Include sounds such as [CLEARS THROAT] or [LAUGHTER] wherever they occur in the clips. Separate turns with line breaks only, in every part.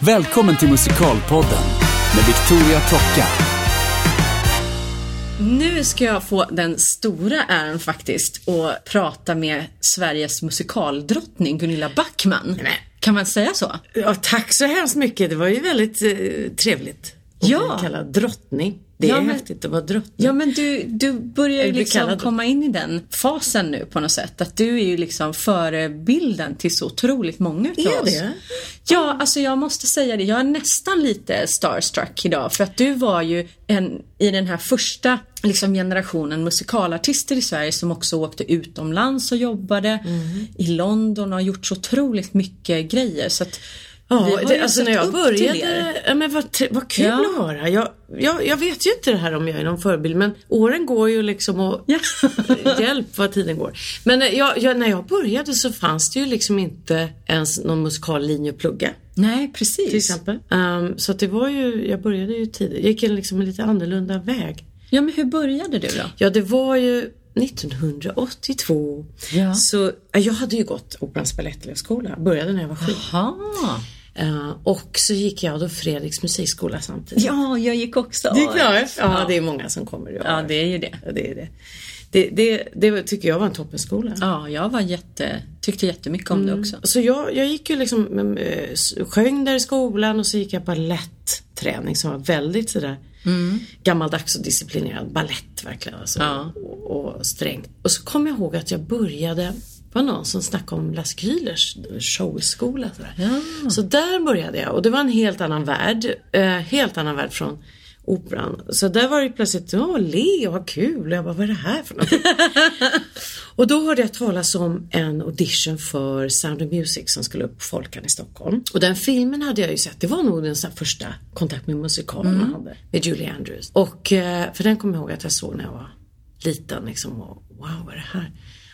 Välkommen till Musikalpodden med Victoria Tocka.
Nu ska jag få den stora äran faktiskt att prata med Sveriges musikaldrottning Gunilla Backman.
Nej.
Kan man säga så?
Ja, tack så hemskt mycket. Det var ju väldigt eh, trevligt. Att
Ja.
kallad drottning. Det är
Ja, men-
häftigt att vara drottning.
Ja men du, du börjar ju liksom komma in i den fasen nu på något sätt. Att du är ju liksom förebilden till så otroligt många utav
Är
oss.
det?
Ja, alltså jag måste säga det. Jag är nästan lite starstruck idag. För att du var ju en, i den här första liksom, generationen musikalartister i Sverige som också åkte utomlands och jobbade
Mm.
i London och har gjort så otroligt mycket grejer. Så att
Ja, det, alltså när jag började, ja, men vad, vad kul
Ja.
att höra. Jag, jag, jag vet ju inte det här om jag är någon förebild men åren går ju liksom och
Ja. [LAUGHS]
hjälp vad tiden går. Men eh, jag, jag, när jag började så fanns det ju liksom inte ens någon musikallinje att plugga.
Nej, precis.
Till exempel. Ehm, så det var ju, jag började ju tidigt. Jag gick en liksom en lite annorlunda väg.
Ja, men hur började du då?
Ja, det var ju 1982.
Ja.
Så ja, jag hade ju gått Operans balettelevskola. Började när jag var sju.
Jaha.
Eh, och så gick jag då Fredriks musikskola samtidigt.
Ja, jag gick också.
Det gick bra? Ja,
Ja.
det är många som kommer. Ja,
Ja, det är ju det.
Ja, det är det. Det, det, det tycker jag var en toppenskola.
Ja, jag var jätte, tyckte jättemycket om det också.
Så jag, jag gick ju liksom, äh, sjöng där i skolan och så gick jag ballettträning som var väldigt sådär gammaldags och disciplinerad. Ballett verkligen. Alltså,
Ja.
och, och strängt. Och så kom jag ihåg att jag började, var någon som snackade om Lasse Kühlers showskola. Sådär.
Ja.
Så där började jag och det var en helt annan värld. Eh, helt annan värld från operan. Så där var det plötsligt, ja le och ha kul. Och jag bara, vad är det här för något? [LAUGHS] och då hörde jag talas om en audition för Sound of Music som skulle upp på Folkan i Stockholm. Och den filmen hade jag ju sett. Det var nog den så första kontakt med musikal man hade. Med Julie Andrews. Och eh, för den kommer jag ihåg att jag såg när jag var liten liksom. Och, wow, vad är det här?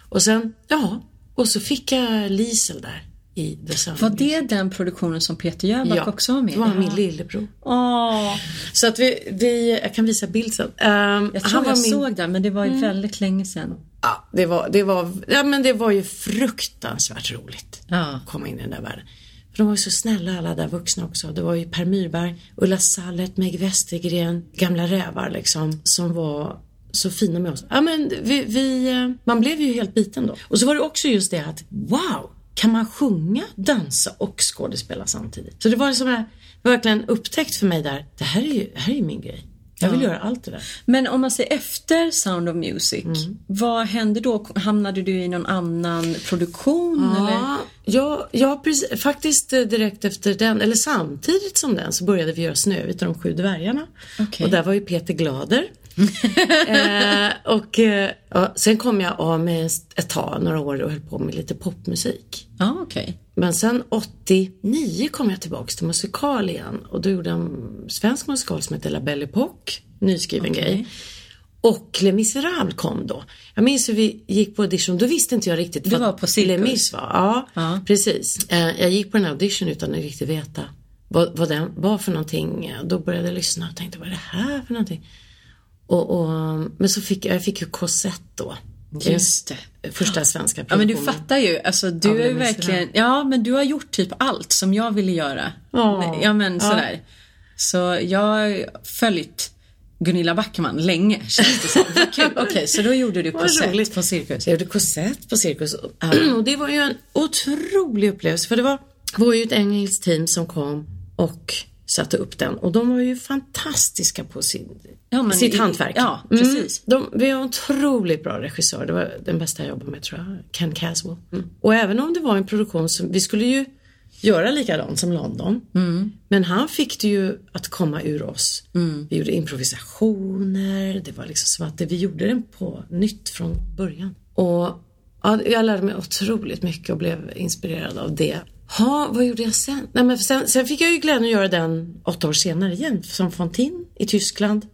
Och sen, ja. Och så fick jag Liesel där i The Sound
Var det den produktionen som Peter Jöback också var med i?
det var
Ja.
min lillebror.
Åh,
Så att vi, vi jag kan visa bild sen. Ehm,
jag tror jag
min-
såg den, men det var ju väldigt länge sedan.
Ja, det var, det var, ja men det var ju fruktansvärt roligt.
Ja.
Att komma in i den där världen. För de var ju så snälla alla där vuxna också. Det var ju Per Myrberg, Ulla Sallet, Meg Westergren, gamla rävar liksom. Som var så fina med oss. Ja men vi, vi, eh, man blev ju helt biten då. Och så var det också just det att, wow! Kan man sjunga, dansa och skådespela samtidigt? Så det var liksom här, verkligen upptäckt för mig där. Det här är ju, här är ju min grej. Jag vill göra allt det där.
Men om man säger efter Sound of Music,
Mm.
vad hände då? Hamnade du i någon annan produktion? Eller?
Ja, ja, ja precis, faktiskt eh, direkt efter den, eller samtidigt som den, så började vi göra Snövit och de sju dvärgarna.
Okej.
Och där var ju Peter Glader. [LAUGHS] eh, och eh, ja, sen kom jag av med ett tag, några år och höll på med lite popmusik.
Ja, okej.
Men sen 89 kom jag tillbaks till musikal igen och då gjorde jag en svensk musikal som heter La Belle Époque, nyskriven
Okej.
grej. Och Les Misérables kom då. Jag minns hur vi gick på audition, då visste inte jag riktigt vad
var på Cirkus.
Les Mis var. Ja,
Ja.
precis. Eh, Jag gick på den här audition utan att riktigt veta vad, vad den var för någonting. Då började jag lyssna och tänkte, vad är det här för någonting? Och, och, men så fick jag, fick ju korsett då.
Just det.
Första svenska
Ja men du
produktionen.
fattar ju, alltså du är ju verkligen, ja men du har gjort typ allt som jag ville göra.
Ja.
Ja men
Ja.
sådär. Så jag har följt Gunilla Backman länge känns det som. Vad kul. Okej, så då gjorde du [LAUGHS] korsett på Cirkus.
Jag gjorde korsett på Cirkus [CLEARS THROAT] och det var ju en otrolig upplevelse för det var, var ju ett engelskt team som kom och satte upp den och de var ju fantastiska på sin,
Ja,
sitt
i-
hantverk.
ja, precis.
De, vi har en otroligt bra regissör, det var den bästa jag jobbade med tror jag, Ken Caswell. Mm. Och även om det var en produktion som, vi skulle ju göra likadant som London.
Mm.
Men han fick det ju att komma ur oss. Vi gjorde improvisationer, det var liksom som att vi gjorde den på nytt från början. Och ja, jag lärde mig otroligt mycket och blev inspirerad av det. Ha, vad gjorde jag sen? Nej, men sen? Sen fick jag ju glädjen att göra den åtta år senare igen, som Fontin i Tyskland.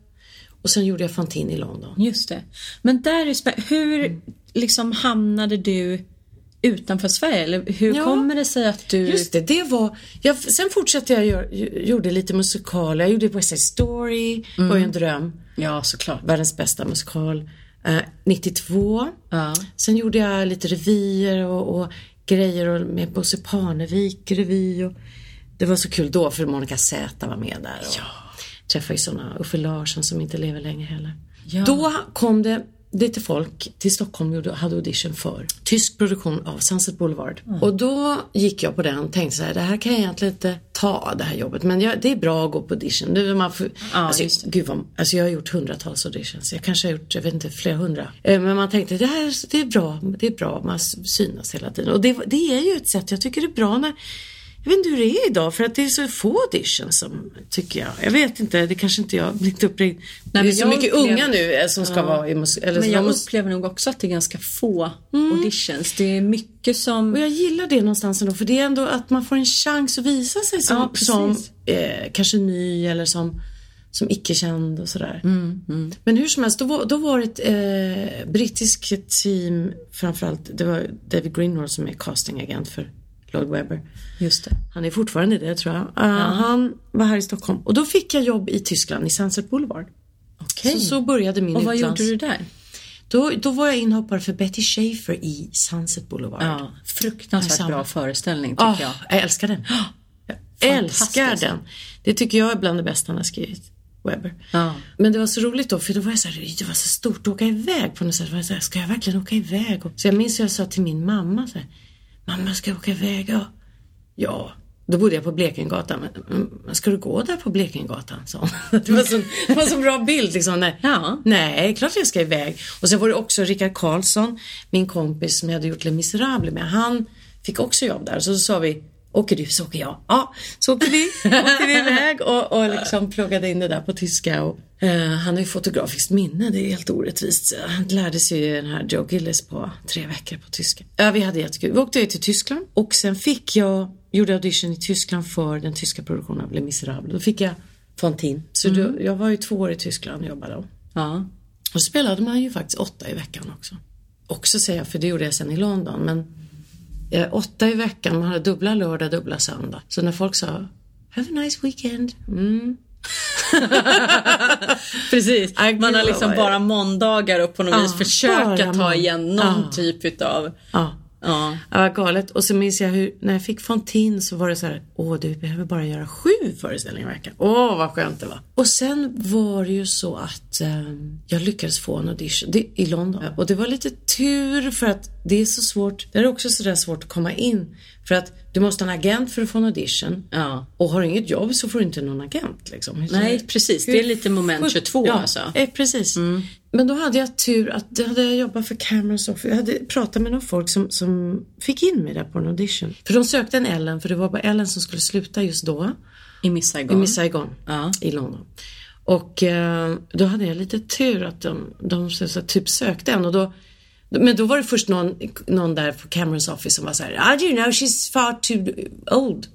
Och sen gjorde jag Fontin i London.
Just det. Men där är spä- hur liksom hamnade du utanför Sverige? Eller hur
Ja.
kommer det sig att du...
Just det, det var... Jag, sen fortsatte jag gör, gjorde lite musikaler. Jag gjorde West Side Story, var ju en dröm.
Ja, såklart.
Världens bästa musikal. Eh, 92.
Ja.
Sen gjorde jag lite revyer och, och grejer och med Bosse Parnevik revy och det var så kul då för Monica Z var med där. Och Träffade ju sådana, Uffe Larsson som inte lever längre heller.
Ja.
Då kom det lite folk till Stockholm och hade audition för tysk produktion av Sunset Boulevard. Och då gick jag på den och tänkte så här, det här kan jag egentligen inte ta det här jobbet. Men jag, det är bra att gå på audition. Det, man får, alltså,
just
gud vad, alltså jag har gjort hundratals auditions. Jag kanske har gjort, jag vet inte, flera hundra. Eh, Men man tänkte, det här det är bra, det är bra, man synas hela tiden. Och det, det är ju ett sätt, jag tycker det är bra när jag vet inte hur det är idag för att det är så få auditions som tycker jag. Jag vet inte, det kanske inte jag har blivit uppringd. Det är så mycket
upplever-
unga nu eh, som ska vara i musik. Eller
Men jag
måste,
upplever nog också att det är ganska få auditions. Det är mycket som...
och jag gillar det någonstans ändå för det är ändå att man får en chans att visa sig som,
Ja,
som eh, kanske ny eller som, som icke-känd och sådär.
Mm,
Men hur som helst, då var, då var det ett eh, brittiskt team framförallt. Det var David Greenwald som är castingagent för Lloyd Webber.
Just det.
Han är fortfarande det tror jag. Uh, Han var här i Stockholm och då fick jag jobb i Tyskland i Sunset Boulevard.
Okej.
Så, så började min
Och vad
utlands...
gjorde du där?
Då, då var jag inhoppare för Betty Schaefer i Sunset Boulevard.
Ja, fruktansvärt
Samma.
bra föreställning tycker
Ah,
jag.
jag älskar den. [GASPS] Jag älskar den. Det tycker jag är bland det bästa han har skrivit. Webber.
Ja.
Men det var så roligt då för då var jag så här, det var så stort att åka iväg på något sätt. Jag så här, ska jag verkligen åka iväg? Så jag minns hur jag sa till min mamma så här, mamma ska jag åka iväg? Ja. ja. Då bodde jag på Blekingegatan. Men, ska du gå där på Blekingegatan? hon. [LAUGHS] Det var så, det var så bra bild liksom. Nej,
Ja.
nej, klart jag ska iväg. Och sen var det också Rickard Karlsson, min kompis som jag hade gjort Les Misérables med. Han fick också jobb där. Så då sa vi, åker du så åker jag. Ja, så åkte vi, [LAUGHS] åkte vi iväg och, och liksom pluggade in det där på tyska. Och, han har ju fotografiskt minne, det är helt orättvist. Han lärde sig ju den här Joe Gillis på tre veckor på tyska. Ja, vi hade jättekul. Vi åkte till Tyskland och sen fick jag, gjorde audition i Tyskland för den tyska produktionen av Les Misérables. Då fick jag Fontin. Så då, jag var ju två år i Tyskland och jobbade då.
Ja.
Och spelade man ju faktiskt åtta i veckan också. Också säger jag, för det gjorde jag sen i London. Men eh, åtta i veckan, man hade dubbla lördag, dubbla söndag. Så när folk sa Have a nice weekend. Mm. [LAUGHS] [LAUGHS]
Precis. Man har liksom bara måndagar och på något
Ja,
vis försöka ta igen någon
Ja.
typ utav...
Ja.
Ja.
Ja, galet. Och så minns jag hur, när jag fick Fontin så var det så här, åh du behöver bara göra sju föreställningar i veckan. Åh vad skönt det var. Och sen var det ju så att ehm, jag lyckades få en audition det, i London. Och det var lite tur för att det är så svårt, det är också sådär svårt att komma in. För att du måste ha en agent för att få en audition.
Ja.
Och har du inget jobb så får du inte någon agent liksom.
Nej, precis. Det är lite moment 22
ja,
alltså.
Eh, precis. Men då hade jag tur att då hade jag jobbat för Camerons Office. Jag hade pratat med några folk som, som fick in mig där på en audition. För de sökte en Ellen, för det var bara Ellen som skulle sluta just då.
I Miss
I
Saigon.
Miss Saigon
Ja.
i London. Och eh, då hade jag lite tur att de, de så, så, typ sökte en och då men då var det först någon, någon där på Camerons Office som var så här, I do know she's far too old.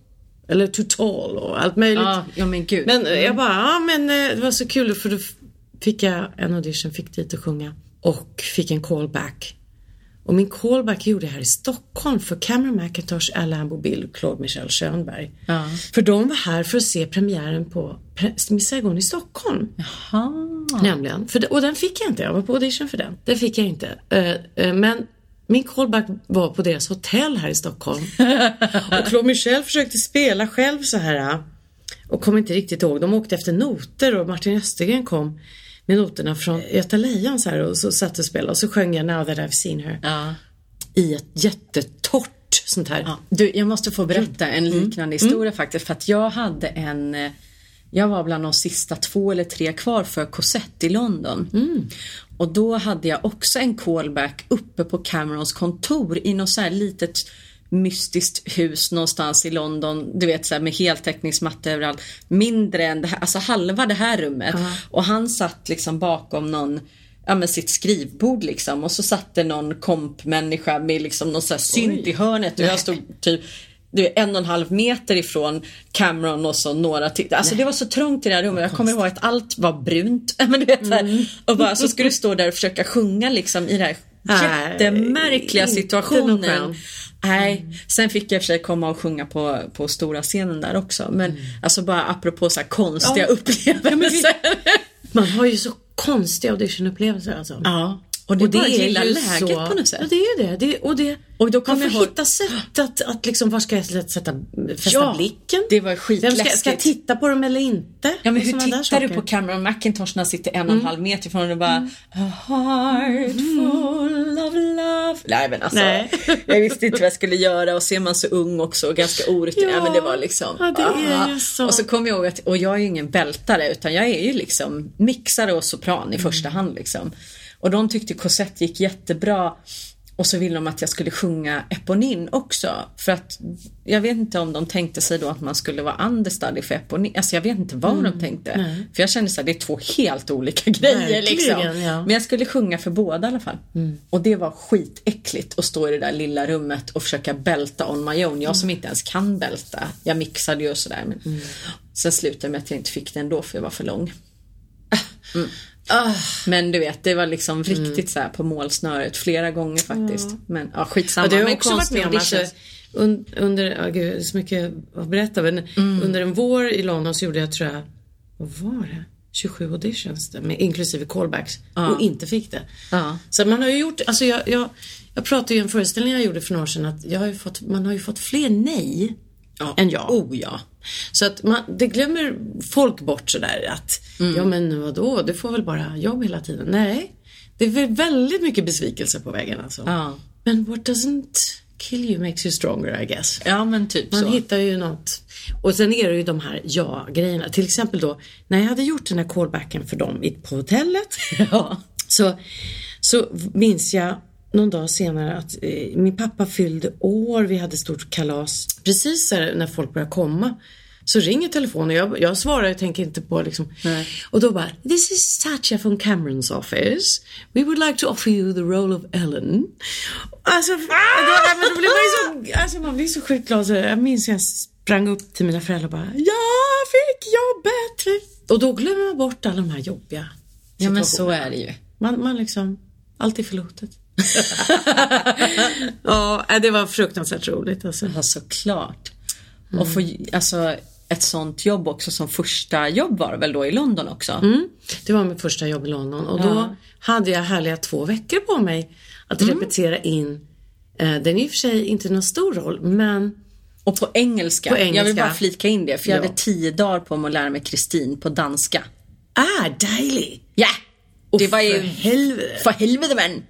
Eller too tall och allt möjligt.
Ja, ja men gud.
Men eh, jag bara, ja men eh, det var så kul för då fick jag en audition, fick dit och sjunga och fick en callback. Och min callback gjorde jag här i Stockholm för Cameron McIntosh, Alain Bobil och Claude Michel Schönberg.
Ja.
För de var här för att se premiären på Miss Saigon i Stockholm.
Jaha.
Nämligen. För, och den fick jag inte, jag var på audition för den. Det fick jag inte. Eh, eh, men min callback var på deras hotell här i Stockholm. [LAUGHS] och Claude Michel försökte spela själv så här. eh, Och kom inte riktigt ihåg. De åkte efter noter och Martin Östergren kom med noterna från Göta Lejon så här och så satt och spelade och så sjöng jag Now that I've seen her
Ja.
i ett jättetorrt sånt här.
Ja, du, jag måste få berätta en
Mm.
liknande historia faktiskt. För att jag hade en... Jag var bland de sista två eller tre kvar för Cosette i London.
Mm.
Och då hade jag också en callback uppe på Camerons kontor i något så här litet mystiskt hus någonstans i London. Du vet så här med heltäckningsmatta överallt. Mindre än det här, alltså halva det här rummet. Och han satt liksom bakom någon ja, med sitt skrivbord liksom och så satt det någon kompmänniska med liksom någon så här synt i hörnet och jag stod typ du är en och en halv meter ifrån Cameron och så några till. Alltså det var så trångt i det här rummet. Jag kommer ihåg att allt var brunt. [LAUGHS] Men du vet, här, Och bara så skulle du stå där och försöka sjunga liksom i den här
Nej,
jättemärkliga situationen. Nej, sen fick jag för sig komma och sjunga på, på stora scenen där också. Men alltså bara apropå så här konstiga
Ja.
upplevelser. [LAUGHS]
Man har ju så konstiga auditionupplevelser alltså.
Ja. Och det är bara
är ju
läget på något sätt.
Ja, det är det. det, och det
Och då
man
kommer
får
jag ihåg-
hitta sätt att, att liksom, var ska jag sätta, fästa
Ja,
blicken?
det var
Vem ska, ska jag
skitläskigt.
titta på dem eller inte?
Ja men
Och
hur tittar du på Cameron McIntosh när han sitter en och en halv meter ifrån och bara A heart full of love. Nej men alltså.
Nej. [LAUGHS]
jag visste inte vad jag skulle göra och ser man så ung också och ganska orutinerad.
Ja.
Men det var liksom.
Ja, det är
ah.
ju så.
Och så kommer jag ihåg att, och jag är ju ingen bältare utan jag är ju liksom mixare och sopran i första hand liksom. Och de tyckte Cosette gick jättebra. Och så ville de att jag skulle sjunga Eponin också. För att jag vet inte om de tänkte sig då att man skulle vara understudy för Eponin. Alltså jag vet inte vad de tänkte. För jag kände så här, det är två helt olika [LAUGHS] grejer
Verkligen,
liksom.
ja. Mm.
Men jag skulle sjunga för båda i alla fall. Och det var skitäckligt att stå i det där lilla rummet och försöka bälta on my own. Jag som inte ens kan bälta. Jag mixade ju och sådär. Men
Mm.
Sen slutade med att jag inte fick det ändå för jag var för lång. [LAUGHS]
Ah,
Men du vet, det var liksom riktigt så här på målsnöret flera gånger faktiskt. Men ja, skitsamma.
Ja, det har också varit med om.
Auditions.
un, under, ja, gud, så mycket att berätta. Men
Mm.
under en vår i London så gjorde jag, tror jag, vad var det? 27 auditions med, inklusive callbacks. Och inte fick det.
Ja.
Så man har ju gjort, alltså jag, jag, jag pratade ju i en föreställning jag gjorde för några år sedan att jag har ju fått, man har ju fått fler nej än ja.
Oh ja.
Så att man, det glömmer folk bort sådär att,
Mm.
ja men vadå, du får väl bara jobb hela tiden. Nej, det är väl väldigt mycket besvikelse på vägen alltså.
Ja.
Men what doesn't kill you makes you stronger I guess.
Ja men typ
Man
så.
hittar ju något. Och sen är det ju de här ja-grejerna. Till exempel då, när jag hade gjort den här callbacken för dem på hotellet. [LAUGHS]
Ja.
Så, så minns jag någon dag senare att eh, min pappa fyllde år, vi hade stort kalas. Precis när folk började komma så ringer telefonen. Jag, jag svarar, jag tänker inte på liksom.
Nej.
Och då bara, this is Satya from Camerons office. We would like to offer you the role of Ellen. Alltså, då, ja, men då blir man ju så, alltså man blir så sjukt glad. Så jag minns jag sprang upp till mina föräldrar och bara, jag fick jobbet. Och då glömmer man bort alla de här jobbiga
ja men så är det ju.
Man, man liksom, allt är förlåtet. [LAUGHS] ja, det var fruktansvärt roligt alltså.
Ja såklart. Och få, alltså ett sånt jobb också som första jobb var väl då i London också?
Mm. Det var mitt första jobb i London och då hade jag härliga två veckor på mig att repetera in. Eh, den är i och för sig inte någon stor roll men
Och på engelska.
På engelska.
Jag vill bara flika in det för jag
Ja.
hade tio dagar på mig att lära mig Kristin på danska.
ah, dejlig!
Ja! Det var ju...
för helvete.
För helvete men!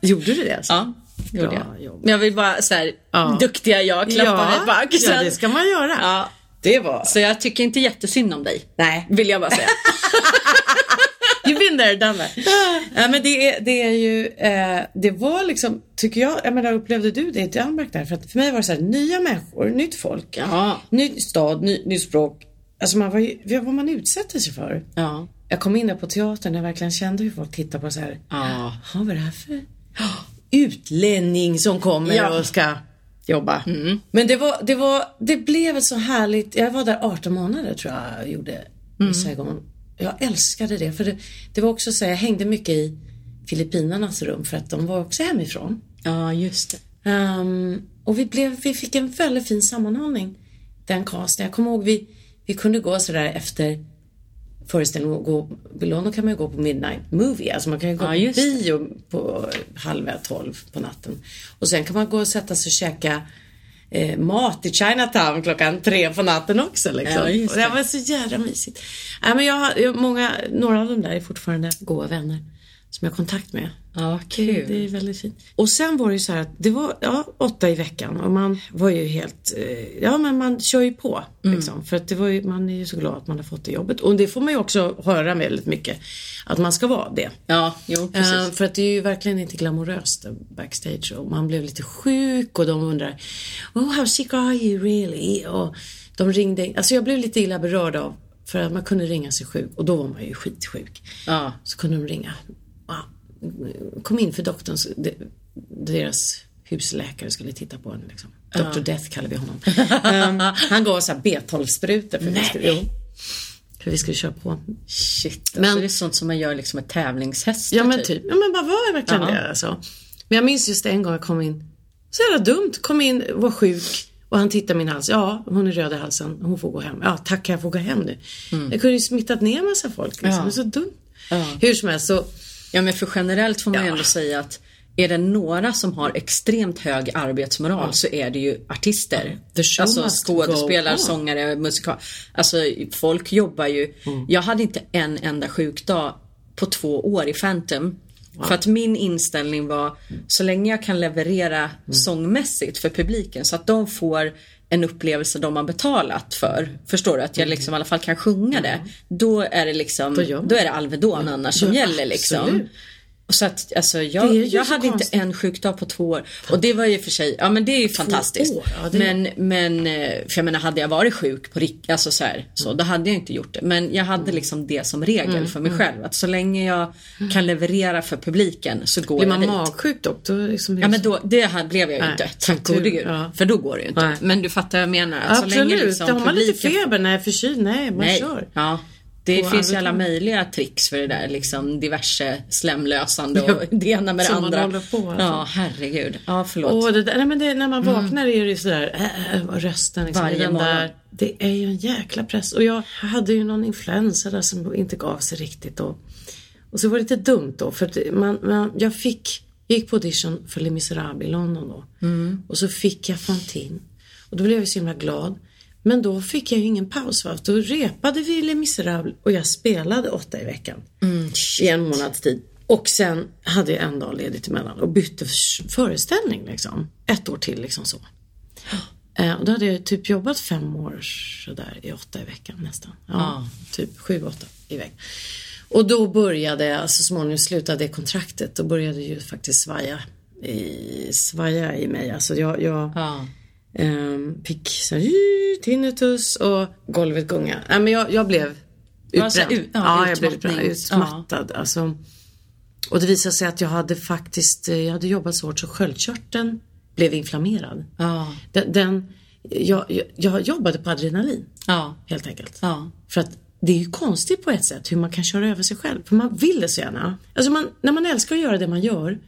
[LAUGHS]
Gjorde du det alltså?
Ja, gjorde
Bra
jag.
jobb.
Men jag vill bara så här,
Ja.
duktiga jag, klappa mig på axeln.
ja, det ska man göra.
Ja.
Det var...
Så jag tycker inte jättesynd om dig.
Nej.
Vill jag bara säga. [LAUGHS]
You've been there, done that. [LAUGHS] ja, men det är, det är ju, eh, det var liksom, tycker jag, jag menar upplevde du det i Danmark där? För att för mig var det så här, nya människor, nytt folk,
Ja.
ny stad, ny, ny språk. Alltså man var ju, vad man utsätter sig för.
Ja.
Jag kom in där på teatern och jag verkligen kände hur folk tittar på så här.
Ja.
Vad är det här för utlänning som kommer
Ja.
och ska jobba. Men det var, det var, det blev ett så härligt, jag var där 18 månader tror jag jag gjorde i Saigon. Jag älskade det för det, det var också så jag hängde mycket i Filippinernas rum för att de var också hemifrån.
ja, just det.
Ehm, och vi, blev, vi fick en väldigt fin sammanhållning, den casten. Jag kommer ihåg vi, vi kunde gå sådär efter föreställningen och gå, i London kan man ju gå på midnight movie, alltså man kan ju gå
Ja,
på bio på halv tolv på natten. Och sen kan man gå och sätta sig och käka eh, mat i Chinatown klockan tre på natten också. Liksom.
Ja,
det
det.
var så jävla mysigt. Nej, men jag jag, många, några av dem där är fortfarande goda vänner som jag har kontakt med.
Ja, kul.
det är väldigt fint. Och sen var det ju så här att det var ja, åtta i veckan och man var ju helt, eh, ja men man kör ju på liksom. För att det var ju, man är ju så glad att man har fått det jobbet. Och det får man ju också höra väldigt mycket. Att man ska vara det.
Ja, jo precis.
Eh, för att det är ju verkligen inte glamoröst eh, backstage och man blev lite sjuk och de undrar Oh how sick are you really? Och de ringde, alltså jag blev lite illa berörd av för att man kunde ringa sig sjuk och då var man ju skitsjuk.
Ja.
Så kunde de ringa. Kom in för doktorn, så- de- deras husläkare skulle titta på en. Liksom. Dr Death kallar vi honom. Ehm, han gav så här B12-sprutor för, vi skulle- jo, för vi skulle köra på.
Shit, alltså
Men-
det är sånt som man gör liksom med tävlingshästar
Ja men typ. Ja men vad var verkligen
Ja.
det alltså. Men jag minns just en gång jag kom in. Så jävla dumt. Kom in, var sjuk. Och han tittade min hals. Ja, hon är röd i halsen. Hon får gå hem. Ja, tack jag får gå hem nu. Jag kunde ju smittat ner massa folk. Liksom.
Mm. Ja.
Det är så dumt.
Ja.
Hur som helst så
Ja men för generellt får man ju ändå säga att är det några som har extremt hög arbetsmoral så är det ju artister. Alltså skådespelare, sångare, musikal. Alltså folk jobbar ju. Jag hade inte en enda sjukdag på två år i Phantom. För att min inställning var så länge jag kan leverera sångmässigt för publiken så att de får en upplevelse de har betalat för. Förstår du? Att jag liksom i alla fall kan sjunga det. Då är det liksom,
Då
då är det Alvedon annars som gäller liksom.
absolut.
Och Så att, alltså, jag, jag hade
konstigt.
inte en sjukdag på två år. Och det var ju för sig, ja men det är ju fantastiskt.
år, ja,
Men, men, eh, för jag menar hade jag varit sjuk på alltså så här, så, då hade jag inte gjort det. Men jag hade liksom det som regel
Mm,
för mig själv. Att så länge jag kan leverera för publiken så går
Blir
jag
man
dit.
magsjuk dock, då liksom
Ja men då, det här blev jag ju inte. Tack gode gud.
ja.
För då går det ju inte.
Nej.
Men du fattar vad jag menar. Så
Absolut,
länge liksom
har man lite
publiken-
feber, nej förkyld, nej man
Nej.
kör.
Ja. Det finns ju alla möjliga tricks för det där. Liksom diverse slemlösande och [LAUGHS] det ena med det
Som man
andra.
håller på, alltså.
Ja, herregud. Ja, förlåt.
Åh, det där, nej, men det, när man vaknar är det ju sådär, äh, äh, och rösten liksom,
Varje
den
morgon.
där, Det är ju en jäkla press. Och jag hade ju någon influensa där som inte gav sig riktigt. Och, och så var det lite dumt då, för man, man, jag fick, jag gick på audition för Les Misérables i London då. Och så fick jag Fantine. Och då blev jag så himla glad. Men då fick jag ju ingen paus va. Då repade vi Les Misérables och jag spelade åtta i veckan. I en månads tid. Och sen hade jag en dag ledigt emellan och bytte föreställning liksom. Ett år till liksom så. [GASPS] Eh, och då hade jag typ jobbat fem år sådär i åtta i veckan nästan. Ja, typ sju, åtta i veckan. Och då började jag, så småningom slutade det kontraktet. Då började ju faktiskt svaja i, svaja i mig. Alltså jag, jag
Ja.
Ehm, fick så tinnitus och golvet gunga. Nej men jag, jag blev
Alltså,
utbränd.
ut- ja,
ja, jag blev utbränd. Utmattad. Alltså, och det visade sig att jag hade faktiskt, eh, jag hade jobbat så hårt så sköldkörteln blev inflammerad.
Ja.
Den, den jag, jag, jag jobbade på adrenalin
Ja.
helt enkelt.
Ja.
För att det är ju konstigt på ett sätt hur man kan köra över sig själv. För man vill det så gärna. Alltså man, när man älskar att göra det man gör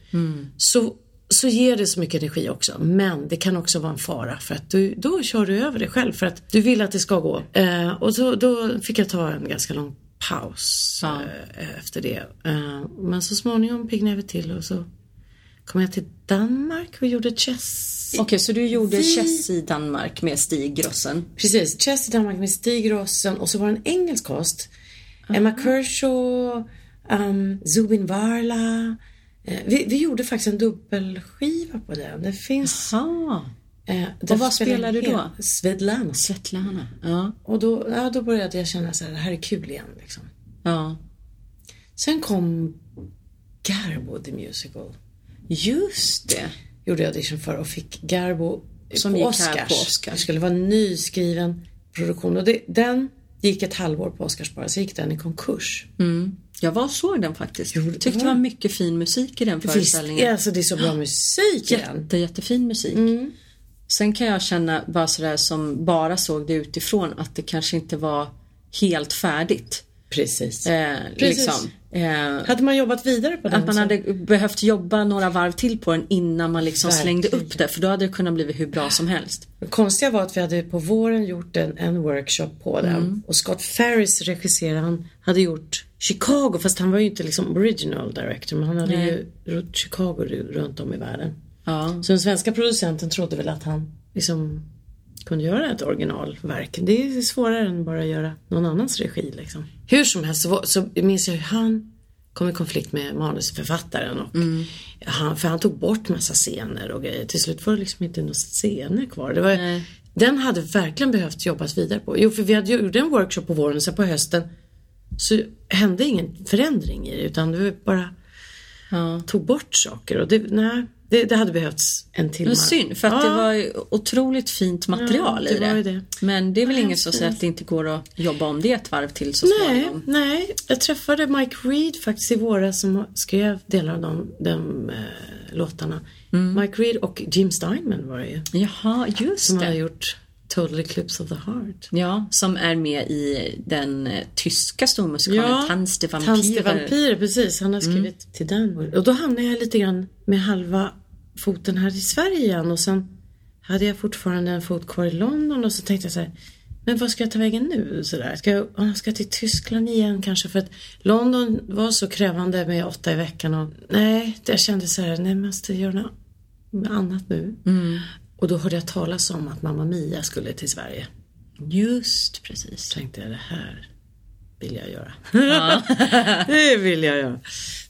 så, så ger det så mycket energi också. Men det kan också vara en fara för att du, då kör du över dig själv för att du vill att det ska gå. Eh, och så, då fick jag ta en ganska lång paus
Ja.
eh, efter det. Eh, men så småningom piggnade jag till och så kom jag till Danmark och gjorde chess.
Okej, så du gjorde Chess i Danmark med Stig Grossen?
Precis, Chess i Danmark med Stig Rossen och så var det en engelsk cast. Emma Kershaw, um, Zubin Varla. Eh, vi, vi gjorde faktiskt en dubbelskiva på den. Det finns...
Ja.
Eh,
Och vad spelar du då?
Svetlana.
Svetlana. Ja.
Och då, ja, då började jag känna så här, det här är kul igen liksom.
Ja.
Sen kom Garbo the Musical.
Just det.
Gjorde jag audition för och fick Garbo
Som
på
gick
Oscars.
här på Oscars.
Det skulle vara en nyskriven produktion och det, den gick ett halvår på Oscars bara, så gick den i konkurs.
Jag var och såg den faktiskt.
Jo, det
Tyckte det var- mycket fin musik i den
Visst,
föreställningen.
alltså det är så bra musik i den.
Jätte, jättefin musik.
Mm.
Sen kan jag känna, bara sådär som bara såg det utifrån, att det kanske inte var helt färdigt.
Precis.
Eh,
Precis.
liksom. eh,
Hade man jobbat vidare på den
att man
så-
hade behövt jobba några varv till på den innan man liksom slängde upp det. För då hade det kunnat bli hur bra som helst.
Det konstiga var att vi hade på våren gjort en, en workshop på den.
Mm.
Och Scott Ferris regisserade, han hade gjort Chicago, fast han var ju inte liksom original director, men han hade
Nej.
ju gjort Chicago ru- runt om i världen.
Ja.
Så den svenska producenten trodde väl att han liksom kunde göra ett originalverk. Det är svårare än bara att göra någon annans regi liksom. Hur som helst så, så minns jag hur han kom i konflikt med manusförfattaren. Och han, för han tog bort massa scener och grejer. Till slut var det liksom inte några scener kvar. Det var,
Nej.
den hade verkligen behövt jobbas vidare på. Jo, för vi hade gjort en workshop på våren och sen på hösten så hände ingen förändring i det utan det var bara
ja.
tog bort saker. Och det, nej, det, det hade behövts en timme.
Men synd, för att
Ja.
det var otroligt fint material
Ja, det
i det.
det.
Men det är väl
Ja,
inget som säger att det inte går att jobba om det ett varv till så
Nej,
småningom.
nej. Jag träffade Mike Reed faktiskt i våras som skrev delar av de, de eh, låtarna.
Mm.
Mike Reed och Jim Steinman var det ju.
Jaha, just
Som
det.
gjort Total Eclipse of the Heart.
Ja, som är med i den eh, tyska stormusikalen Tanz de Vampire.
Tanz de Vampire, precis. Han har skrivit till den. Och då hamnade jag lite grann med halva foten här i Sverige igen och sen hade jag fortfarande en fot kvar i London och så tänkte jag så här, men vad ska jag ta vägen nu? Sådär. Ska jag, jag ska till Tyskland igen kanske för att London var så krävande med åtta i veckan och nej, jag kände så här, nej, jag måste göra något annat nu. Och då hörde jag talas om att Mamma Mia skulle till Sverige.
Just precis.
tänkte jag det här vill jag göra. [LAUGHS] det vill jag göra.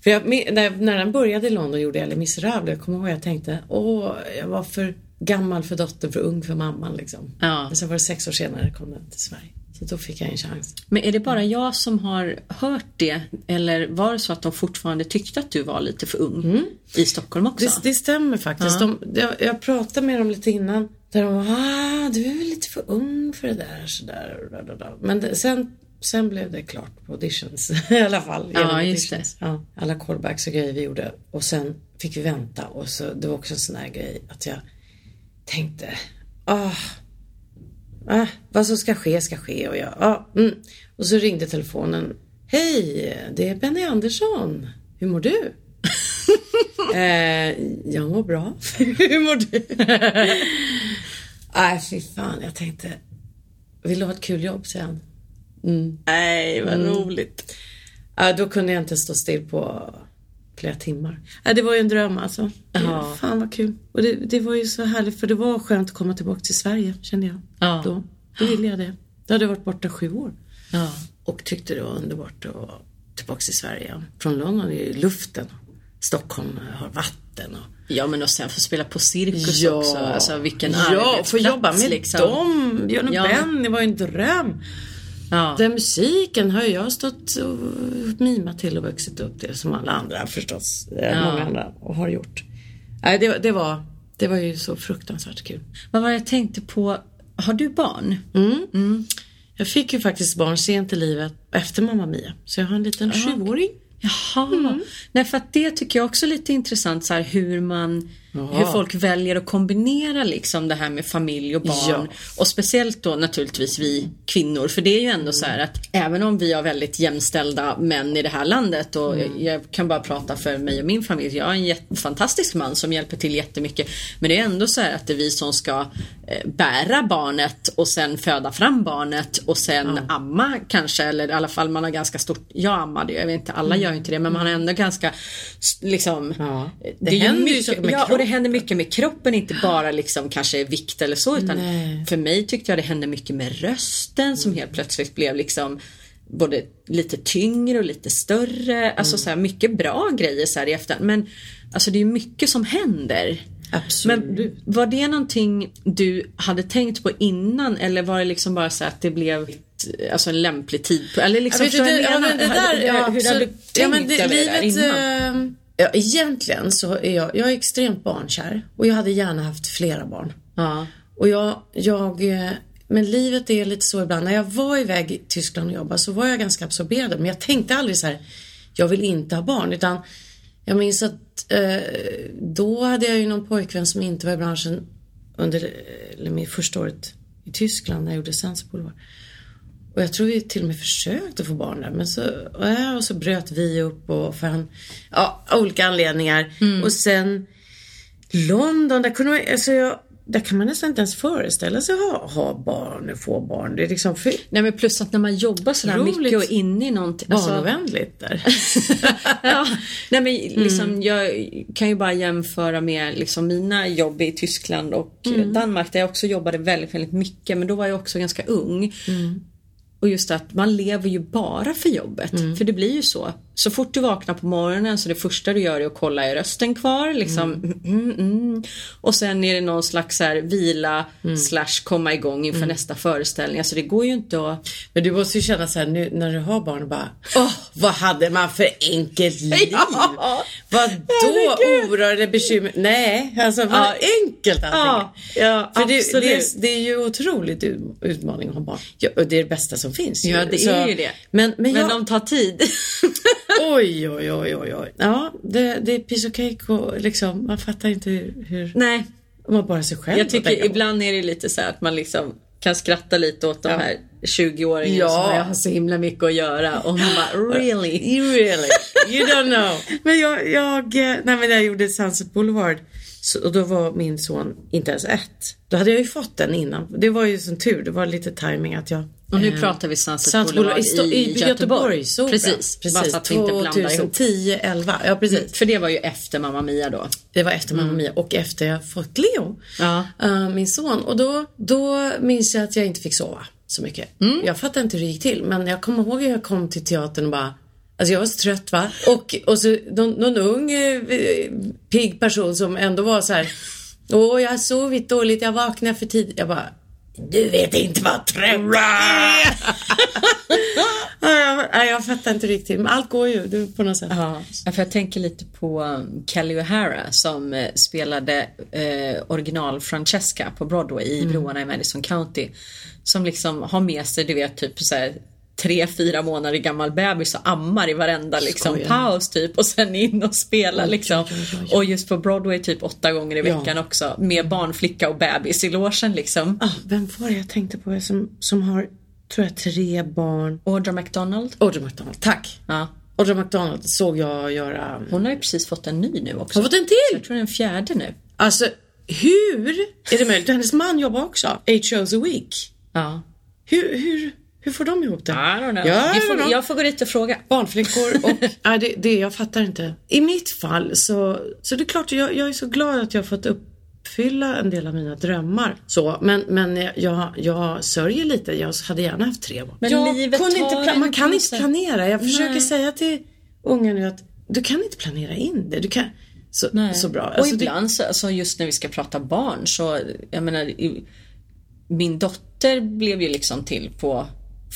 För jag, när, när den började i London gjorde jag Les Misérables. Jag kommer ihåg jag tänkte, åh, jag var för gammal för dottern, för ung för mamman liksom.
Ja.
Men sen var det sex år senare kom den till Sverige. Så då fick jag en chans.
Men är det bara jag som har hört det? Eller var det så att de fortfarande tyckte att du var lite för ung i Stockholm också?
Det, det stämmer faktiskt. De, jag, jag pratade med dem lite innan. Där de var, ah, du är väl lite för ung för det där. Da. Men det, sen, sen blev det klart på auditions [LAUGHS] i alla fall.
Ja, just det.
Ja, alla callbacks och grejer vi gjorde. Och sen fick vi vänta. Och så, det var också en sån här grej att jag tänkte, ah, ah, vad som ska ske ska ske. Och, jag, ah, mm. och så ringde telefonen. Hej, det är Benny Andersson. Hur mår du? [LAUGHS] eh, jag mår bra. [LAUGHS] Hur mår du? [LAUGHS] Nej, fy fan. Jag tänkte, vill du ha ett kul jobb? säger han. Mm.
Nej, vad roligt.
Ja, då kunde jag inte stå still på flera timmar. Ja, det var ju en dröm alltså.
Ja.
Fan vad kul. Och det, det var ju så härligt för det var skönt att komma tillbaka till Sverige kände jag.
Ja.
Då, då ville jag det. Då hade jag varit borta sju år.
Ja.
Och tyckte det var underbart att vara tillbaka till Sverige. Från London är ju luften. Stockholm har vatten. Och...
Ja men och sen få spela på cirkus också. Alltså vilken
ja,
arbetsplats
få jobba med
liksom.
dem. Björn och
Ja.
Benny var ju en dröm.
Ja.
Den musiken har jag stått och mimat till och vuxit upp till som alla andra förstås. Eh,
Ja.
Många andra och har gjort. Nej, det, det, var, det var ju så fruktansvärt kul.
Vad var det jag tänkte på? Har du barn?
Jag fick ju faktiskt barn sent i livet efter Mamma Mia. Så jag har en liten sjuåring.
Jaha.
Mm.
Nej för att det tycker jag också är lite intressant så här hur man
Ja.
Hur folk väljer att kombinera liksom det här med familj och barn.
Ja.
Och speciellt då naturligtvis vi kvinnor. För det är ju ändå så här att även om vi har väldigt jämställda män i det här landet och
Mm.
jag kan bara prata för mig och min familj. Jag har en fantastisk man som hjälper till jättemycket. Men det är ändå så här att det är vi som ska eh, bära barnet och sen föda fram barnet och sen amma kanske. Eller i alla fall man har ganska stort, jag ammade ju, jag vet inte, alla gör ju inte det men man har ändå ganska liksom
Mm. Ja.
det,
Det
är ju
händer ju
mycket,
saker med
ja, och det
kroppen.
händer mycket med kroppen, inte bara liksom kanske vikt eller så utan
Nej.
för mig tyckte jag det hände mycket med rösten som helt plötsligt blev liksom både lite tyngre och lite större. Alltså så här mycket bra grejer så här i efterhand. Men alltså det är mycket som händer.
Absolut.
Men var det någonting du hade tänkt på innan eller var det liksom bara så att det blev alltså en lämplig tid? Eller liksom,
Ja, vet du, det, ja, men det där,
hur,
ja,
hur hade du tänkt
ja, men det,
över det där
livet,
innan?
Ja, egentligen så är jag, jag är extremt barnkär och jag hade gärna haft flera barn.
Ja.
Och jag, jag, eh, men livet är lite så ibland. När jag var iväg i Tyskland och jobbade så var jag ganska absorberad. Men jag tänkte aldrig så här, jag vill inte ha barn. Utan jag minns att eh, då hade jag ju någon pojkvän som inte var i branschen under eh, eller mitt första året i Tyskland när jag gjorde Boulevard. Och jag tror vi till och med försökte få barn där. Men så, och så bröt vi upp och för han, ja, av olika anledningar. Och sen London, där kunde man, alltså jag, där kan man nästan inte ens föreställa sig ha, ha barn och få barn. Det är liksom för
Nej men plus att när man jobbar sådär
Roligt.
mycket och inne i någonting. alltså-
barnovänligt där. [LAUGHS]
ja, nej men liksom
Mm.
jag kan ju bara jämföra med liksom mina jobb i Tyskland och
Mm.
Danmark där jag också jobbade väldigt, väldigt mycket men då var jag också ganska ung.
Mm.
Och just att man lever ju bara för jobbet.
Mm.
För det blir ju så. Så fort du vaknar på morgonen så det första du gör är att kolla är rösten kvar. Liksom, mm. Mm, mm. Och sen är det någon slags här, vila
Mm.
slash komma igång inför nästa föreställning. Alltså det går ju inte att...
Men du måste ju känna så här nu när du har barn bara Åh, vad hade man för enkelt [LAUGHS] liv?
Ja.
Vad då oro eller bekymmer? Nej, alltså vad
Ja.
enkelt allting är.
ja
För det, det, det är ju otroligt ut- utmaning att ha barn. Ja, och det är det bästa som finns.
Ja det
Så-
är ju det.
Men, men,
Men
jag,
de tar tid. [LAUGHS]
oj, oj, oj, oj, oj. Ja, det, det är piece of cake och liksom, man fattar inte hur, hur
Nej,
man bara sig själv.
jag tycker ibland är det lite så här att man liksom kan skratta lite åt de
Ja.
här 20-åringarna
Ja.
som har så himla mycket att göra och man bara really? [LAUGHS]
You really, you don't know. [LAUGHS] Men jag, jag, eh, nej men jag gjorde Sunset Boulevard Så, och då var min son inte ens ett. Då hade jag ju fått den innan. Det var ju som tur, det var lite timing att jag
Och nu
eh,
pratar vi Sunset Boulevard
Boulevard
i, Göteborg.
Göteborgsopera.
Precis,
precis.
bara så att vi inte blandar ihop.
2010, 11. Ja, precis.
För det var ju efter Mamma Mia då.
Det var efter Mamma Mia och efter jag fått Leo,
Ja.
eh, min son. Och då, då minns jag att jag inte fick sova så mycket. Jag fattar inte hur det gick till men jag kommer ihåg hur jag kom till teatern och bara Alltså jag var så trött va. Och, och så någon, någon ung eh, pigg person som ändå var så här. Åh jag har sovit dåligt, jag vaknade för tidigt. Jag bara du vet inte vad trött är. [LAUGHS] Ja, jag, jag fattar inte riktigt men allt går ju du, på något sätt.
Ja, för jag tänker lite på um, Kelly O'Hara som eh, spelade eh, original Francesca på Broadway i Broarna i Madison County. Som liksom har med sig, du vet, typ så här tre, fyra månader gammal bebis och ammar i varenda liksom, paus typ och sen in och spela
Oj,
liksom.
oj, oj.
Och just på Broadway typ åtta gånger i
Ja.
veckan också med barnflicka och bebis i logen liksom.
Ah, vem var det jag tänkte på som, som har, tror jag, tre barn?
Audra McDonald.
Audrey McDonald, tack.
Ja.
Audrey McDonald såg jag göra.
Hon har ju precis fått en ny nu också.
Har fått en
Så
till?
Jag tror det är en fjärde nu.
Alltså, hur är det möjligt? Hennes man jobbar också. Eight shows a week.
Ja.
Hur, hur, hur får de ihop det?
I don't know.
Ja,
Vi får, jag får gå dit och fråga.
Barnflickor och... [LAUGHS] nej, det, det, jag fattar inte. I mitt fall så, så det är klart, jag, jag är så glad att jag har fått uppfylla en del av mina drömmar. Så, men, men jag, jag sörjer lite. Jag hade gärna haft tre barn.
Men
jag
livet
kunde inte Man kan inte planera. Jag försöker
Nej.
säga till ungen nu att du kan inte planera in det. Du kan... Så, så bra.
Och
Alltså, det-
ibland så, alltså just när vi ska prata barn så, jag menar, min dotter blev ju liksom till på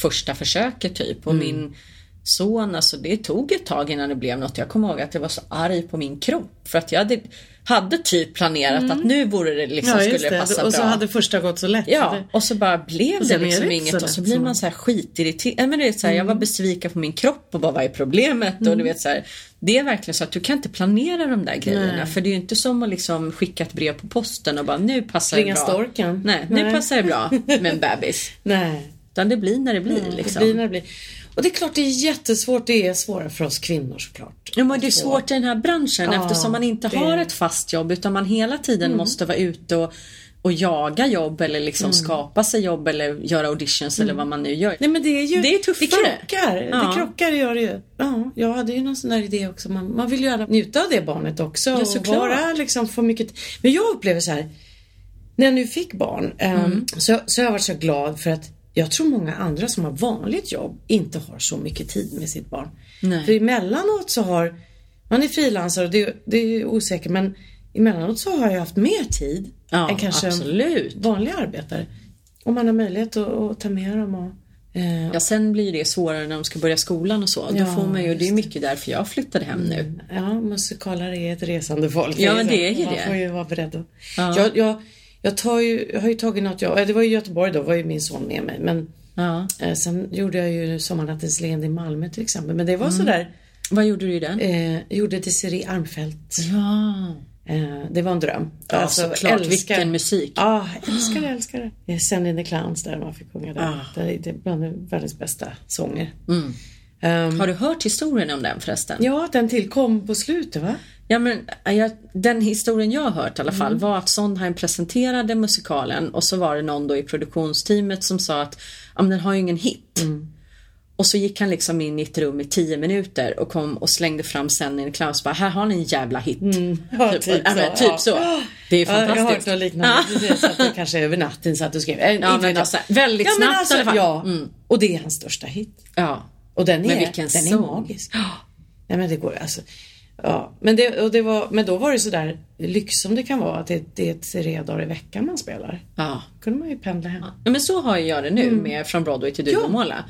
första försöket typ och
Mm.
min son, alltså det tog ett tag innan det blev något. Jag kommer ihåg att jag var så arg på min kropp för att jag hade, hade typ planerat att nu vore det liksom,
Mm. ja,
skulle det passa
Och så
bra.
hade första gått så lätt. Så
Ja,
det-
och så bara blev det liksom inget
så
och så blir
så.
man så här skitirriterad. Men så här, Jag var
Mm.
besviken på min kropp och bara vad är problemet? Och du vet så här, det är verkligen så att du kan inte planera de där grejerna.
Nej.
För det är ju inte som att liksom skicka ett brev på posten och bara nu passar
Ringa
det bra.
storken.
Nej, nu
Nej.
passar det bra med en [LAUGHS] bebis.
Nej.
Utan det blir när det blir
Det
liksom.
blir när det blir. Och det är klart det är jättesvårt. Det är svårare för oss kvinnor såklart.
Ja, men det är svårt i den här branschen
Ja,
eftersom man inte
det- Mm.
har ett fast jobb utan man hela tiden måste vara ute och, och jaga jobb eller liksom skapa sig jobb eller göra auditions eller vad man nu gör.
Nej men det är ju...
Det är tuffare.
Det krockar.
Ja.
Det krockar gör det ju. Ja, jag hade ju någon sån där idé också. Man, man vill ju gärna njuta av det barnet också.
Ja,
och
såklart.
vara liksom för mycket... Men jag upplever så här. När jag nu fick barn
Mm.
så, så har jag varit så glad för att jag tror många andra som har vanligt jobb inte har så mycket tid med sitt barn.
Nej.
För emellanåt så har man är frilansare och det, det är osäkert men emellanåt så har jag haft mer tid
Ja,
än kanske
absolut.
vanlig arbetare. Om man har möjlighet att, att ta med dem och eh,
Ja, sen blir det svårare när de ska börja skolan och så. Då
Ja,
får man ju, det är mycket därför jag flyttade hem nu.
Ja, musikaler är ett resande folk.
Ja, men det är ju
Man
det.
får ju vara beredd att...
Ja.
Jag, jag, jag, tar ju, jag har ju tagit något eh, det var i Göteborg då, var ju min son med mig. Men
Ja.
eh, sen gjorde jag ju Sommarnattens leende i Malmö till exempel. Men det var
Mm.
sådär,
Vad gjorde du i den?
eh, gjorde Desirée Armfelt.
Ja,
Eh, det var en dröm.
ja såklart. Vilken musik.
Ja, jag älskar det, älskar det. Send in the clowns där man fick sjunga där.
Ah.
Det, det är bland världens bästa sånger.
Mm.
Ehm,
Har du hört historien om den förresten?
ja, den tillkom på slutet va?
Ja, men, jag, den historien jag har hört i alla fall
Mm.
var att Sondheim presenterade musikalen och så var det någon då i produktionsteamet som sa att ja, men den har ju ingen hit.
Mm.
Och så gick han liksom in i ett rum i tio minuter och kom och slängde fram sen i Klaus bara här har ni en jävla hit.
Ja,
typ,
typ
ja, men,
så,
typ
ja.
så. Det är
Ja, jag har hört
fantastiskt.
något liknande. Precis, att det kanske över natten satt och skrev. Äh, inte
men alltså, väldigt
ja,
snabbt
alltså,
i alla fall.
Ja,
Mm.
och det är hans största hit.
Ja.
Och den är,
Men vilken
den är
sång.
magisk. Nej men det går alltså. Ja, men, det, och det var, men då var det sådär lyx som det kan vara att det, det är tre dagar i veckan man spelar.
ja.
kunde man ju pendla hem.
Ja, Men så har jag det nu med Från Broadway till Duvemåla.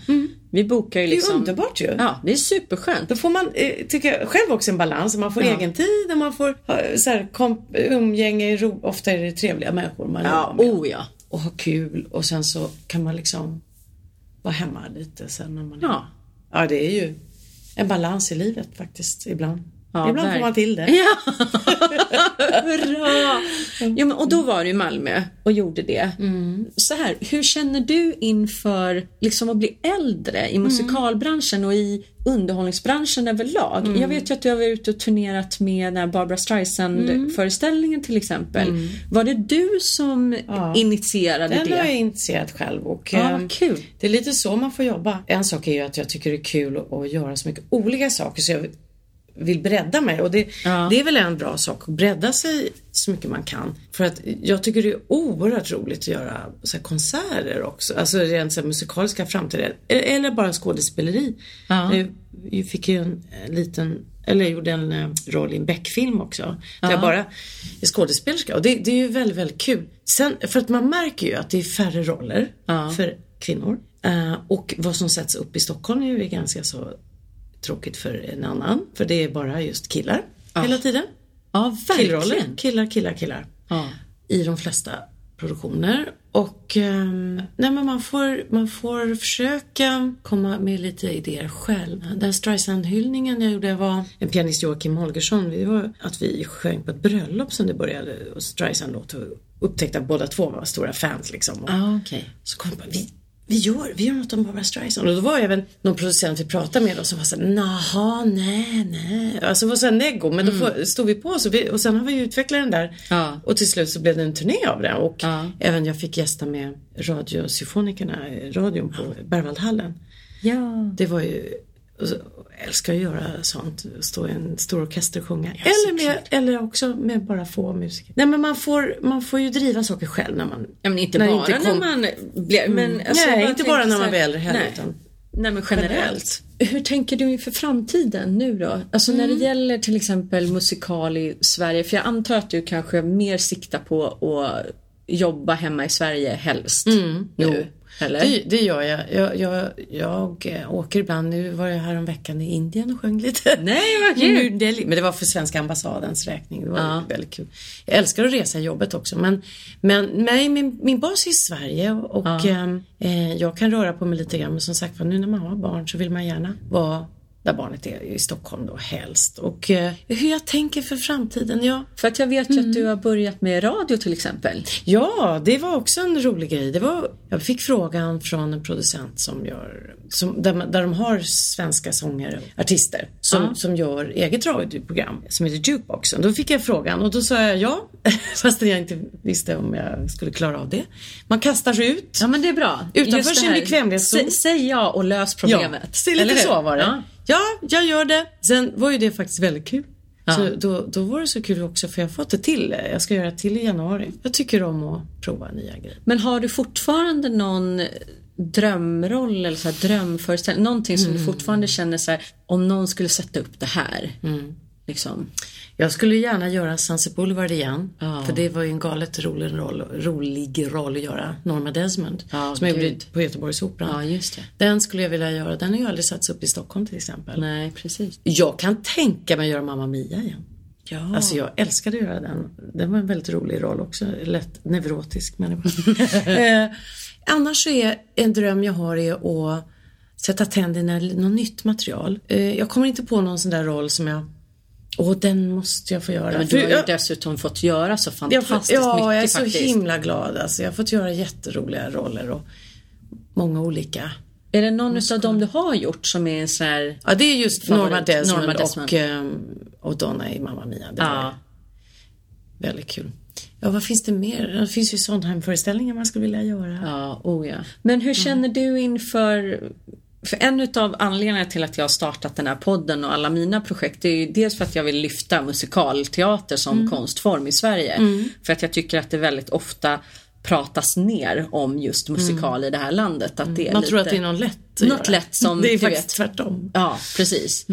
Vi bokar ju
Mm. Det är
liksom...
underbart ju.
Ja, det är superskönt.
Då får man, eh, tycker jag, själv också en balans. Man får
Ja.
egen tid och man får så här, komp, umgänge, ro, ofta är det trevliga människor man
Ja,
med.
oh ja.
Och ha kul och sen så kan man liksom vara hemma lite sen när man
Ja.
Ja, det är ju en balans i livet faktiskt ibland.
Ja,
Ibland får man till det. [LAUGHS]
Ja, bra! Jo, men, och då var du i Malmö och gjorde det. Så här, hur känner du inför liksom, att bli äldre i musikalbranschen och i underhållningsbranschen överlag? Jag vet ju att du har varit ute och turnerat med den här Barbara Streisand-föreställningen till exempel. Var det du som initierade
Den
det?
har jag initierat själv och
Ja, vad kul.
det är lite så man får jobba. En sak är ju att jag tycker det är kul att, att göra så mycket olika saker så jag vill bredda mig och det,
Ja.
det är väl en bra sak att bredda sig så mycket man kan. För att jag tycker det är oerhört roligt att göra så konserter också, alltså rent så musikaliska framträdanden eller bara skådespeleri.
Ja.
Nu, jag fick ju en, en liten eller jag gjorde en eh, roll i en Beck-film också. Där jag bara är skådespelerska och det, det är ju väldigt, väldigt kul. Sen, för att man märker ju att det är färre roller
Ja.
för kvinnor. Eh, och vad som sätts upp i Stockholm är ju ganska så tråkigt för en annan. För det är bara just killar hela tiden.
Ja,
Killroller.
verkligen.
Killar, killar, killar.
Ja.
I de flesta produktioner. Och ehm, nej men man får, man får försöka komma med lite idéer själv. Den Streisand-hyllningen jag gjorde var en pianist Joakim Holgersson. Det var att vi sjöng på ett bröllop som det började och Streisand-låt och upptäckte att båda två var stora fans liksom. Och
Ja, okej.
så kom jag vi, vi, gör, vi gör något om Barbra Streisand. Och då var jag även någon producent vi pratade med och som var såhär, naha, nej, nej. Alltså var såhär neggo, men då får, stod vi på så vi, och sen har vi utvecklat den där.
Ja.
Och till slut så blev det en turné av det. Och
Ja.
även jag fick gästa med radiosymfonikerna, radion på Berwaldhallen.
Ja.
Det var ju, och så- älskar att göra sånt, stå i en stor orkester och sjunga.
så
eller, med, eller också med bara få musiker. Nej men man får, man får ju driva saker själv när man
Ja, men inte
När
bara
inte kom-
när man blir... Men, alltså,
Nej, inte bara när man
här-
blir äldre heller,
Nej.
utan
Nej men generellt. Hur tänker du inför framtiden nu då? Alltså när det gäller till exempel musikal i Sverige. För jag antar att du kanske mer siktar på att jobba hemma i Sverige helst nu. Eller?
Det, det gör jag. Jag, jag. jag eh, åker ibland, nu var jag här om veckan i Indien och sjöng lite.
Nej, vad kul!
Men det var för svenska ambassadens räkning. Det var
Ja.
väldigt kul. Jag älskar att resa i jobbet också. Men, men nej, min, min bas är i Sverige och ehm, eh, jag kan röra på mig lite grann. Men som sagt nu när man har barn så vill man gärna vara där barnet är, i Stockholm då helst. Och eh, hur jag tänker för framtiden, ja.
För att jag vet ju att du har börjat med radio till exempel.
Ja, det var också en rolig grej. Det var, jag fick frågan från en producent som gör, som, där, där de har svenska sångare, artister, som,
Ja.
som gör eget radioprogram som heter Jukeboxen. Då fick jag frågan och då sa jag ja, [LAUGHS] fastän jag inte visste om jag skulle klara av det. Man kastar sig ut.
Ja men det är bra.
Utanför sin bekvämlighetszon.
Sä- Säg ja och lös problemet.
Ja, så lite så var det.
Ja.
Ja. jag gör det. Sen var ju det faktiskt väldigt kul.
Ja.
Så då, då var det så kul också för jag har fått det till. Jag ska göra det till i januari. Jag tycker om att prova nya grejer.
Men har du fortfarande någon drömroll eller så här drömföreställning? Någonting som
Mm.
du fortfarande känner så här, om någon skulle sätta upp det här. Liksom.
Jag skulle gärna göra Sunset Boulevard igen.
Ja.
För det var ju en galet rolig roll, rolig roll att göra. Norma Desmond.
Ja,
som jag gjorde på Göteborgsoperan.
Ja, just det.
Den skulle jag vilja göra. Den har ju aldrig satts upp i Stockholm till exempel.
Nej, precis.
Jag kan tänka mig att göra Mamma Mia igen.
Ja.
Alltså jag älskade att göra den. Den var en väldigt rolig roll också. Lätt neurotisk människa. [LAUGHS] eh, annars så är en dröm jag har är att sätta tänderna i något nytt material. Eh, jag kommer inte på någon sån där roll som jag Åh, den måste jag få göra.
Ja, men du har ju
jag-
dessutom fått göra så
jag
fantastiskt
får, ja,
mycket
jag är så
faktiskt.
himla glad. Alltså, jag har fått göra jätteroliga roller och många olika.
Är det någon av dem du har gjort som är en sån här...
Ja, det är just. Norma Desmond,
Norma Desmond.
och, ehm, och Donna i Mamma Mia. Det
Ja.
väldigt kul. Ja, vad finns det mer? Det finns ju Sondheim-föreställningar man skulle vilja göra.
Ja, oh ja. Men hur känner du inför... För en utav anledningarna till att jag har startat den här podden och alla mina projekt är ju dels för att jag vill lyfta musikalteater som konstform i Sverige. För att jag tycker att det väldigt ofta pratas ner om just musikal i det här landet. Att det är
Man
lite...
tror att det är något lätt att
Något
göra.
lätt som,
Det är faktiskt
vet.
tvärtom.
Ja, precis.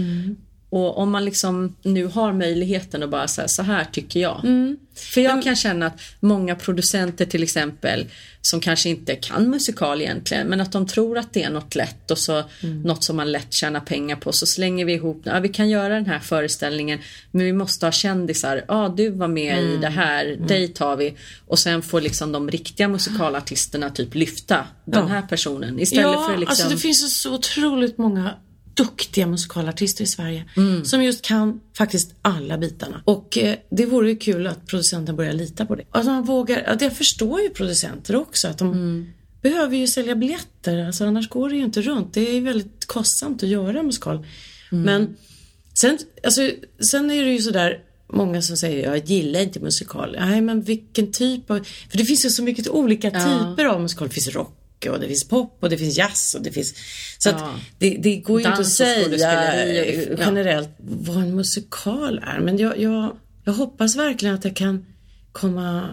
Och om man liksom nu har möjligheten att bara säga så här tycker jag. För jag kan känna att många producenter till exempel som kanske inte kan musikal egentligen men att de tror att det är något lätt och så något som man lätt tjänar pengar på så slänger vi ihop, ja vi kan göra den här föreställningen men vi måste ha kändisar, ja du var med i det här, dig tar vi. Och sen får liksom de riktiga musikalartisterna typ lyfta den här personen istället
ja,
för liksom
alltså det finns så otroligt många duktiga musikalartister i Sverige
Mm.
som just kan faktiskt alla bitarna. Och eh, det vore ju kul att producenten börjar lita på det. Att man vågar, att jag förstår ju producenter också att de
Mm.
behöver ju sälja biljetter, alltså annars går det ju inte runt. Det är ju väldigt kostsamt att göra musikal.
Mm.
Men sen, alltså, sen är det ju sådär Många som säger jag gillar inte musikal. Nej men vilken typ av... För det finns ju så mycket olika typer av musikal. Det finns rock och det finns pop och det finns jazz och det finns... Så att
Ja.
det, det går ju inte att säga eh,
ja.
generellt vad en musikal är. Men jag, jag, jag hoppas verkligen att det kan komma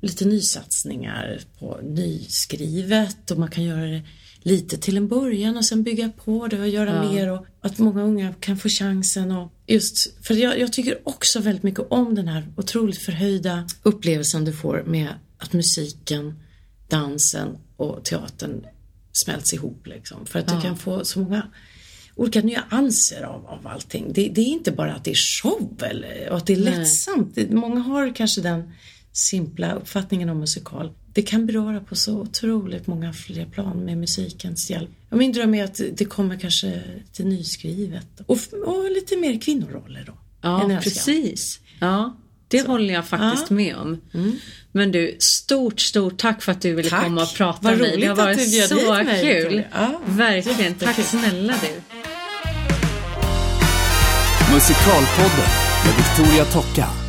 lite nysatsningar på nyskrivet och man kan göra det lite till en början och sen bygga på det och göra mer och att många unga kan få chansen och just för jag, jag tycker också väldigt mycket om den här otroligt förhöjda upplevelsen du får med att musiken, dansen och teatern smälts ihop liksom. För att du kan få så många olika nyanser av, av allting. Det, det är inte bara att det är show eller, och att det är lättsamt. Det, många har kanske den simpla uppfattningen om musikal. Det kan beröra på så otroligt många fler plan med musikens hjälp. Och min dröm är att det kommer kanske till nyskrivet och, och lite mer kvinnoroller då.
Ja, precis. Ja, det håller jag faktiskt
Ja.
med om. Men du, stort, stort tack för att du ville
Tack.
komma och prata
Vad
med mig. Det
roligt
har
att
varit så
mig,
kul.
Ja,
Verkligen. Tack snälla du.
Musikalpodden med Victoria Tocka.